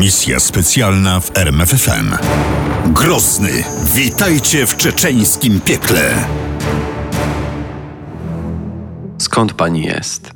Misja specjalna w RMFFM. Grozny, witajcie w czeczeńskim piekle. Skąd pani jest?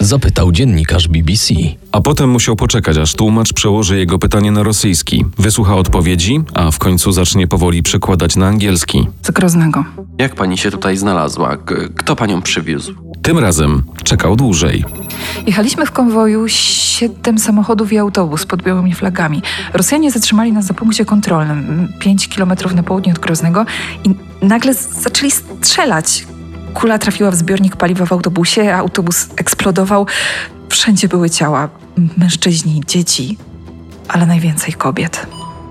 Zapytał dziennikarz BBC. A potem musiał poczekać, aż tłumacz przełoży jego pytanie na rosyjski. Wysłucha odpowiedzi, a w końcu zacznie powoli przekładać na angielski. Z Groznego. Jak pani się tutaj znalazła? K- Kto panią przywiózł? Tym razem czekał dłużej. Jechaliśmy w konwoju siedem samochodów i autobus pod białymi flagami. Rosjanie zatrzymali nas za punkcie kontrolnym, 5 kilometrów na południe od Groznego i nagle zaczęli strzelać. Kula trafiła w zbiornik paliwa w autobusie, a autobus eksplodował. Wszędzie były ciała. Mężczyźni, dzieci, ale najwięcej kobiet.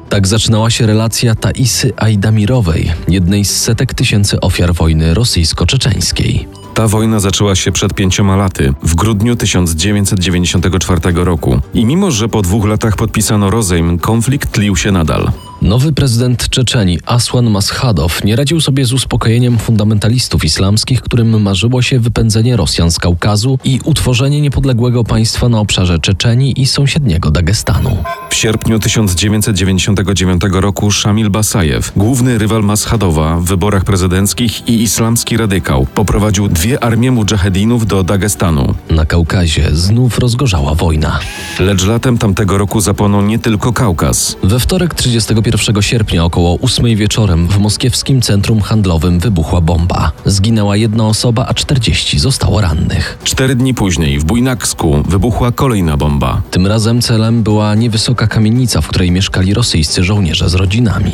Tak zaczynała się relacja Taisy Ajdamirowej, jednej z setek tysięcy ofiar wojny rosyjsko-czeczeńskiej. Ta wojna zaczęła się przed pięcioma laty, w grudniu 1994 roku. I mimo, że po dwóch latach podpisano rozejm, konflikt tlił się nadal. Nowy prezydent Czeczeni Aswan Maschadow nie radził sobie z uspokojeniem fundamentalistów islamskich, którym marzyło się wypędzenie Rosjan z Kaukazu i utworzenie niepodległego państwa na obszarze Czeczenii i sąsiedniego Dagestanu. W sierpniu 1999 roku Szamil Basajew, główny rywal Maschadowa w wyborach prezydenckich i islamski radykał, poprowadził dwie armie mujahedinów do Dagestanu. Na Kaukazie znów rozgorzała wojna. Lecz latem tamtego roku zapłonął nie tylko Kaukaz. We wtorek 31 sierpnia około 8 wieczorem w moskiewskim centrum handlowym wybuchła bomba. Zginęła jedna osoba, a 40 zostało rannych. Cztery dni później w Bujnaksku wybuchła kolejna bomba. Tym razem celem była niewysoka kamienica, w której mieszkali rosyjscy żołnierze z rodzinami.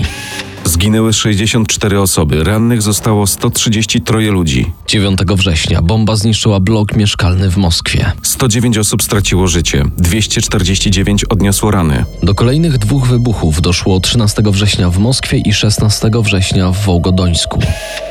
Zginęły 64 osoby, rannych zostało 133 ludzi. 9 września bomba zniszczyła blok mieszkalny w Moskwie. 109 osób straciło życie, 249 odniosło rany. Do kolejnych dwóch wybuchów doszło 13 września w Moskwie i 16 września w Wołgodońsku.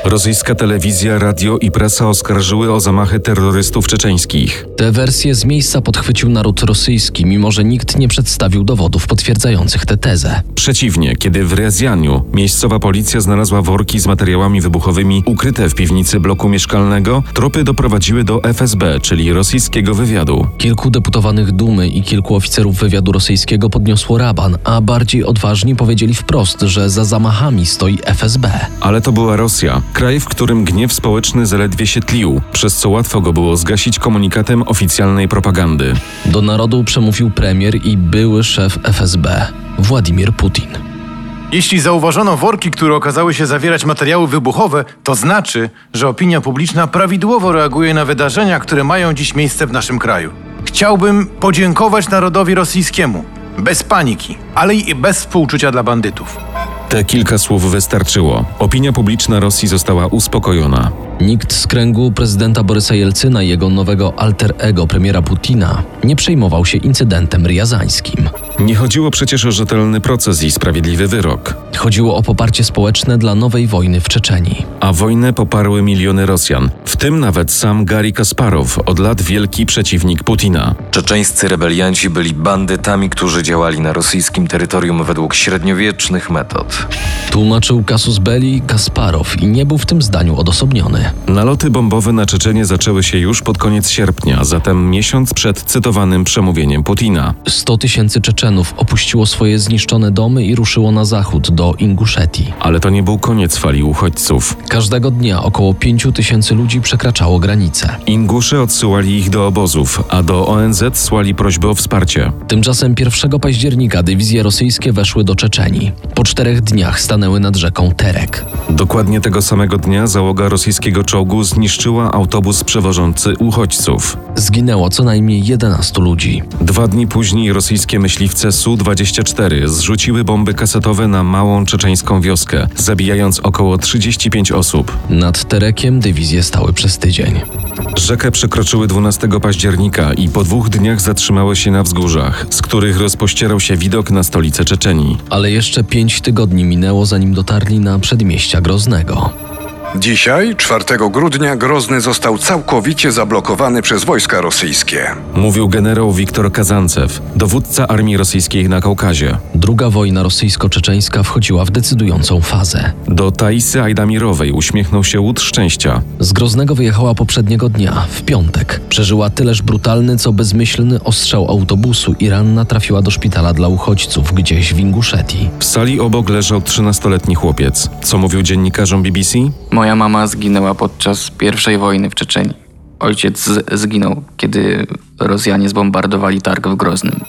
Rosyjska telewizja, radio i prasa oskarżyły o zamachy terrorystów czeczeńskich. Te wersje z miejsca podchwycił naród rosyjski, mimo że nikt nie przedstawił dowodów potwierdzających tę tezę. Przeciwnie, kiedy w Rezjaniu miejscowa policja znalazła worki z materiałami wybuchowymi ukryte w piwnicy bloku mieszkalnego, tropy doprowadziły do FSB, czyli rosyjskiego wywiadu. Kilku deputowanych Dumy i kilku oficerów wywiadu rosyjskiego podniosło raban, a bardziej odważni powiedzieli wprost, że za zamachami stoi FSB. Ale to była Rosja, kraj, w którym gniew społeczny zaledwie się tlił, przez co łatwo go było zgasić komunikatem oficjalnej propagandy. Do narodu przemówił premier i były szef FSB, Władimir Putin. Jeśli zauważono worki, które okazały się zawierać materiały wybuchowe, to znaczy, że opinia publiczna prawidłowo reaguje na wydarzenia, które mają dziś miejsce w naszym kraju. Chciałbym podziękować narodowi rosyjskiemu. Bez paniki, ale i bez współczucia dla bandytów. Te kilka słów wystarczyło. Opinia publiczna Rosji została uspokojona. Nikt z kręgu prezydenta Borysa Jelcyna i jego nowego alter ego premiera Putina nie przejmował się incydentem riazańskim. Nie chodziło przecież o rzetelny proces i sprawiedliwy wyrok. Chodziło o poparcie społeczne dla nowej wojny w Czeczenii. A wojnę poparły miliony Rosjan, w tym nawet sam Gary Kasparow, od lat wielki przeciwnik Putina. Czeczeńscy rebelianci byli bandytami, którzy działali na rosyjskim terytorium według średniowiecznych metod. Tłumaczył Kasus Belli Kasparow i nie był w tym zdaniu odosobniony. Naloty bombowe na Czeczenię zaczęły się już pod koniec sierpnia, zatem miesiąc przed cytowanym przemówieniem Putina. 100 tysięcy Czeczenów opuściło swoje zniszczone domy i ruszyło na zachód do Inguszetii. Ale to nie był koniec fali uchodźców. Każdego dnia około 5 tysięcy ludzi przekraczało granice. Ingusze odsyłali ich do obozów, a do ONZ słali prośby o wsparcie. Tymczasem 1 października dywizje rosyjskie weszły do Czeczenii. Po czterech dniach stanęły nad rzeką Terek. Dokładnie tego samego dnia załoga rosyjskiego czołgu zniszczyła autobus przewożący uchodźców. Zginęło co najmniej 11 ludzi. Dwa dni później rosyjskie myśliwce Su-24 zrzuciły bomby kasetowe na małą czeczeńską wioskę, zabijając około 35 osób. Nad Terekiem dywizje stały przez tydzień. Rzekę przekroczyły 12 października i po dwóch dniach zatrzymały się na wzgórzach, z których rozpościerał się widok na stolicę Czeczenii. Ale jeszcze pięć tygodni minęło, zanim dotarli na przedmieścia Groznego. Dzisiaj, 4 grudnia, Grozny został całkowicie zablokowany przez wojska rosyjskie. Mówił generał Wiktor Kazancew, dowódca armii rosyjskiej na Kaukazie. Druga wojna rosyjsko-czeczeńska wchodziła w decydującą fazę. Do Taisy Ajdamirowej uśmiechnął się łód szczęścia. Z Groznego wyjechała poprzedniego dnia, w piątek. Przeżyła tyleż brutalny, co bezmyślny ostrzał autobusu i ranna trafiła do szpitala dla uchodźców gdzieś w Inguszetii. W sali obok leżał 13-letni chłopiec. Co mówił dziennikarzom BBC? Moja mama zginęła podczas pierwszej wojny w Czeczeniu. Ojciec zginął, kiedy Rosjanie zbombardowali targ w Groznym.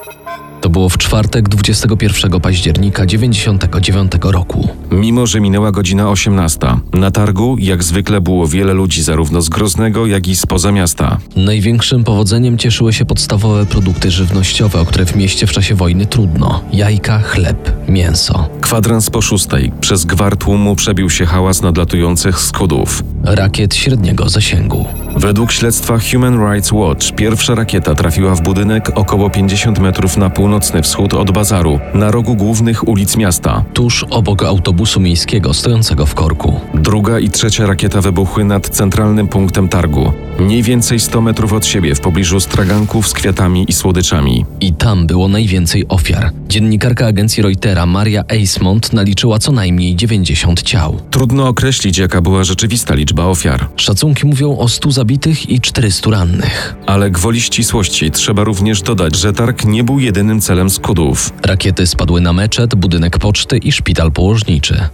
To było w czwartek 21 października 99 roku. Mimo, że minęła godzina 18, na targu jak zwykle było wiele ludzi zarówno z Groznego, jak i spoza miasta. Największym powodzeniem cieszyły się podstawowe produkty żywnościowe, o które w mieście w czasie wojny trudno: jajka, chleb, mięso. Kwadrans po szóstej przez gwar tłumu przebił się hałas nadlatujących skudów. Rakiet średniego zasięgu. Według śledztwa Human Rights Watch pierwsza rakieta trafiła w budynek około 50 metrów na północny wschód od bazaru, na rogu głównych ulic miasta. Tuż obok autobusu miejskiego stojącego w korku. Druga i trzecia rakieta wybuchły nad centralnym punktem targu, mniej więcej 100 metrów od siebie w pobliżu straganków z kwiatami i słodyczami. I tam było najwięcej ofiar. Dziennikarka agencji Reutera Maria Eismont naliczyła co najmniej 90 ciał. Trudno określić, jaka była rzeczywista liczba ofiar, Szacunki mówią o 100 zabitych i 400 rannych. ale gwoli ścisłości trzeba również dodać, że targ nie był jedynym celem skudów. Rakiety spadły na meczet, budynek poczty i szpital położniczy.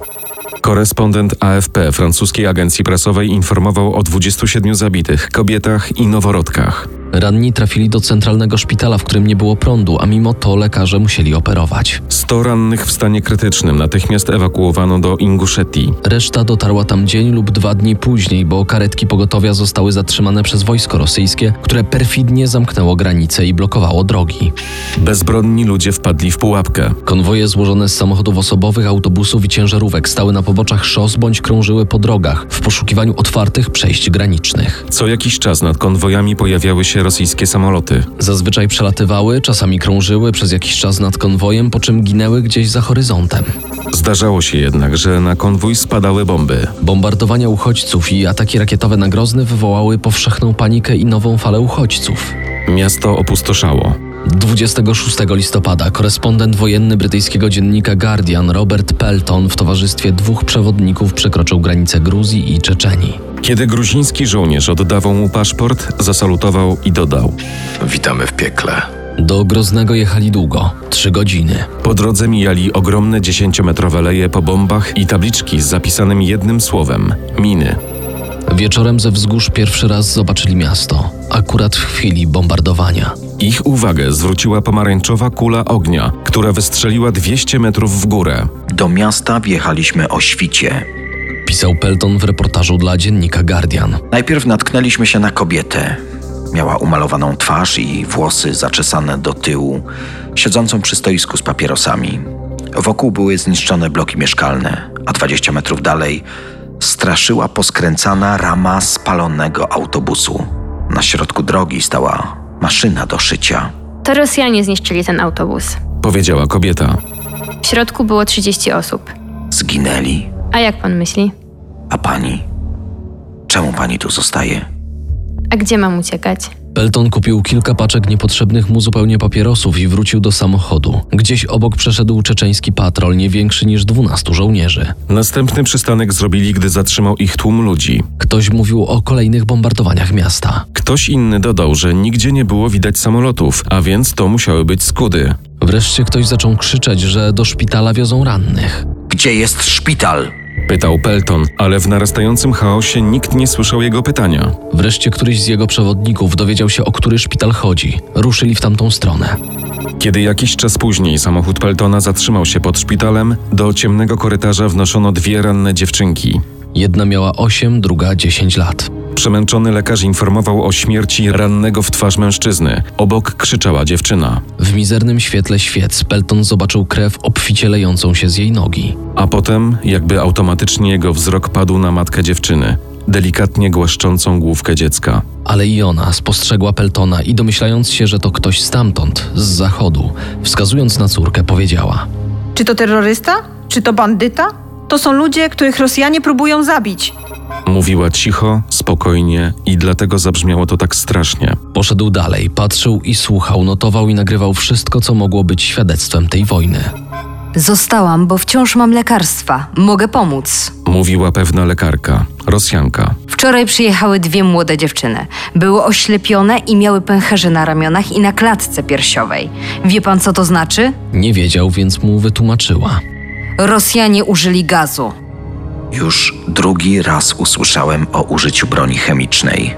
Korespondent AFP francuskiej agencji prasowej informował o 27 zabitych, kobietach i noworodkach. Ranni trafili do centralnego szpitala, w którym nie było prądu, a mimo to lekarze musieli operować. 100 rannych w stanie krytycznym natychmiast ewakuowano do Inguszetii. Reszta dotarła tam dzień lub dwa dni później, bo karetki pogotowia zostały zatrzymane przez wojsko rosyjskie, które perfidnie zamknęło granice i blokowało drogi. Bezbronni ludzie wpadli w pułapkę. Konwoje złożone z samochodów osobowych, autobusów i ciężarówek stały na poboczach szos bądź krążyły po drogach w poszukiwaniu otwartych przejść granicznych. Co jakiś czas nad konwojami pojawiały się rosyjskie samoloty. Zazwyczaj przelatywały, czasami krążyły przez jakiś czas nad konwojem, po czym ginęły gdzieś za horyzontem. Zdarzało się jednak, że na konwój spadały bomby. Bombardowania uchodźców i ataki rakietowe na Grozny wywołały powszechną panikę i nową falę uchodźców. Miasto opustoszało. 26 listopada korespondent wojenny brytyjskiego dziennika Guardian Robert Pelton w towarzystwie dwóch przewodników przekroczył granicę Gruzji i Czeczenii. Kiedy gruziński żołnierz oddawał mu paszport, zasalutował i dodał. Witamy w piekle. Do Groznego jechali długo trzy godziny. Po drodze mijali ogromne dziesięciometrowe leje po bombach i tabliczki z zapisanym jednym słowem miny. Wieczorem ze wzgórz pierwszy raz zobaczyli miasto, akurat w chwili bombardowania. Ich uwagę zwróciła pomarańczowa kula ognia, która wystrzeliła 200 metrów w górę. Do miasta wjechaliśmy o świcie. Pisał Pelton w reportażu dla dziennika Guardian. Najpierw natknęliśmy się na kobietę. Miała umalowaną twarz i włosy zaczesane do tyłu, siedzącą przy stoisku z papierosami. Wokół były zniszczone bloki mieszkalne, a 20 metrów dalej straszyła poskręcana rama spalonego autobusu. Na środku drogi stała maszyna do szycia. To Rosjanie zniszczyli ten autobus. Powiedziała kobieta. W środku było 30 osób. Zginęli. A jak pan myśli? A pani? Czemu pani tu zostaje? A gdzie mam uciekać? Pelton kupił kilka paczek niepotrzebnych mu zupełnie papierosów i wrócił do samochodu. Gdzieś obok przeszedł czeczeński patrol, nie większy niż 12 żołnierzy. Następny przystanek zrobili, gdy zatrzymał ich tłum ludzi. Ktoś mówił o kolejnych bombardowaniach miasta. Ktoś inny dodał, że nigdzie nie było widać samolotów, a więc to musiały być skudy. Wreszcie ktoś zaczął krzyczeć, że do szpitala wiozą rannych. Gdzie jest szpital? Pytał Pelton, ale w narastającym chaosie nikt nie słyszał jego pytania. Wreszcie któryś z jego przewodników dowiedział się, o który szpital chodzi. Ruszyli w tamtą stronę. Kiedy jakiś czas później samochód Peltona zatrzymał się pod szpitalem, do ciemnego korytarza wnoszono dwie ranne dziewczynki. Jedna miała 8, druga 10 lat. Przemęczony lekarz informował o śmierci rannego w twarz mężczyzny. Obok krzyczała dziewczyna. W mizernym świetle świec Pelton zobaczył krew obficie lejącą się z jej nogi. A potem, jakby automatycznie jego wzrok padł na matkę dziewczyny, delikatnie głaszczącą główkę dziecka. Ale i ona spostrzegła Peltona i domyślając się, że to ktoś stamtąd, z zachodu, wskazując na córkę, powiedziała: Czy to terrorysta? Czy to bandyta? To są ludzie, których Rosjanie próbują zabić. Mówiła cicho, spokojnie i dlatego zabrzmiało to tak strasznie. Poszedł dalej, patrzył i słuchał, notował i nagrywał wszystko, co mogło być świadectwem tej wojny. Zostałam, bo wciąż mam lekarstwa. Mogę pomóc. Mówiła pewna lekarka, Rosjanka. Wczoraj przyjechały dwie młode dziewczyny. Były oślepione i miały pęcherze na ramionach i na klatce piersiowej. Wie pan, co to znaczy? Nie wiedział, więc mu wytłumaczyła. Rosjanie użyli gazu. Już drugi raz usłyszałem o użyciu broni chemicznej.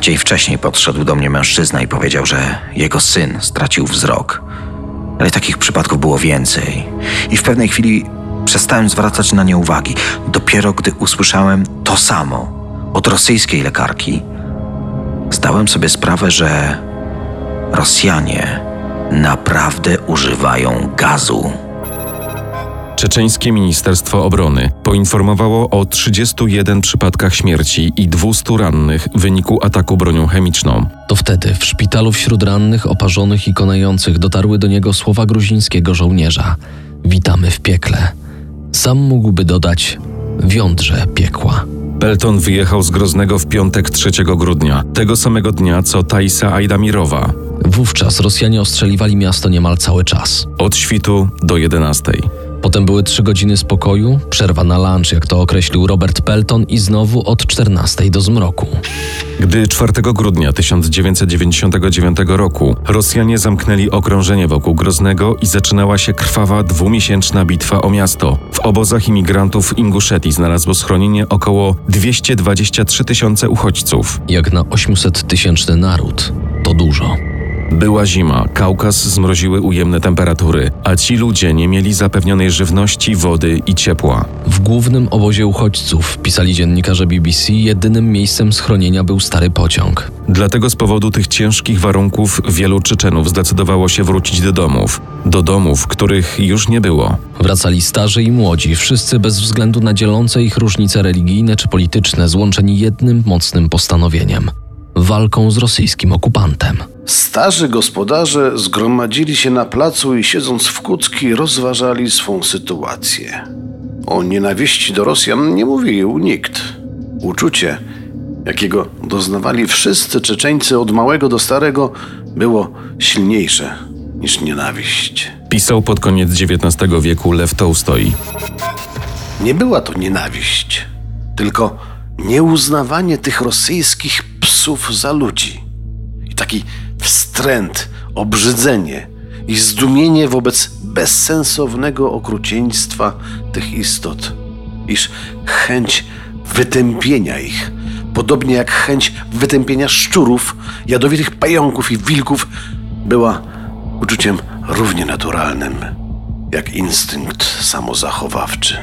Dzień wcześniej podszedł do mnie mężczyzna i powiedział, że jego syn stracił wzrok. Ale takich przypadków było więcej. I w pewnej chwili przestałem zwracać na nie uwagi. Dopiero gdy usłyszałem to samo od rosyjskiej lekarki, zdałem sobie sprawę, że Rosjanie naprawdę używają gazu. Czeczeńskie Ministerstwo Obrony poinformowało o 31 przypadkach śmierci i 200 rannych w wyniku ataku bronią chemiczną. To wtedy w szpitalu wśród rannych, oparzonych i konających dotarły do niego słowa gruzińskiego żołnierza: Witamy w piekle. Sam mógłby dodać: w jądrze piekła. Pelton wyjechał z Groznego w piątek 3 grudnia, tego samego dnia co Taisa Ajdamirowa, Wówczas Rosjanie ostrzeliwali miasto niemal cały czas. od świtu do 11. Potem były trzy godziny spokoju, przerwa na lunch, jak to określił Robert Pelton, i znowu od 14 do zmroku. Gdy 4 grudnia 1999 roku Rosjanie zamknęli okrążenie wokół Groznego i zaczynała się krwawa dwumiesięczna bitwa o miasto. W obozach imigrantów w Inguszetii znalazło schronienie około 223 tysiące uchodźców. Jak na 800-tysięczny naród, to dużo. Była zima, Kaukaz zmroziły ujemne temperatury, a ci ludzie nie mieli zapewnionej żywności, wody i ciepła. W głównym obozie uchodźców, pisali dziennikarze BBC, jedynym miejscem schronienia był stary pociąg. Dlatego z powodu tych ciężkich warunków wielu Czeczenów zdecydowało się wrócić do domów. Do domów, których już nie było. Wracali starzy i młodzi, wszyscy bez względu na dzielące ich różnice religijne czy polityczne, złączeni jednym mocnym postanowieniem walką z rosyjskim okupantem. Starzy gospodarze zgromadzili się na placu i siedząc w kucki rozważali swą sytuację. O nienawiści do Rosjan nie mówił nikt. Uczucie, jakiego doznawali wszyscy Czeczeńcy od małego do starego, było silniejsze niż nienawiść. Pisał pod koniec XIX wieku Lew Tołstoj. Nie była to nienawiść, tylko nieuznawanie tych rosyjskich psów za ludzi. I taki wstręt, obrzydzenie i zdumienie wobec bezsensownego okrucieństwa tych istot, iż chęć wytępienia ich, podobnie jak chęć wytępienia szczurów, jadowitych pająków i wilków, była uczuciem równie naturalnym jak instynkt samozachowawczy.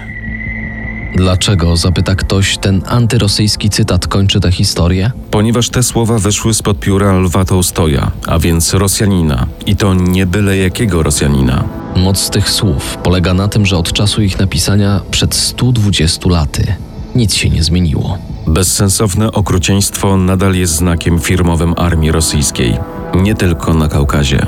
Dlaczego, zapyta ktoś, ten antyrosyjski cytat kończy tę historię? Ponieważ te słowa wyszły spod pióra Lwa Tołstoja, a więc Rosjanina. I to nie byle jakiego Rosjanina. Moc tych słów polega na tym, że od czasu ich napisania przed 120 laty nic się nie zmieniło. Bezsensowne okrucieństwo nadal jest znakiem firmowym armii rosyjskiej. Nie tylko na Kaukazie.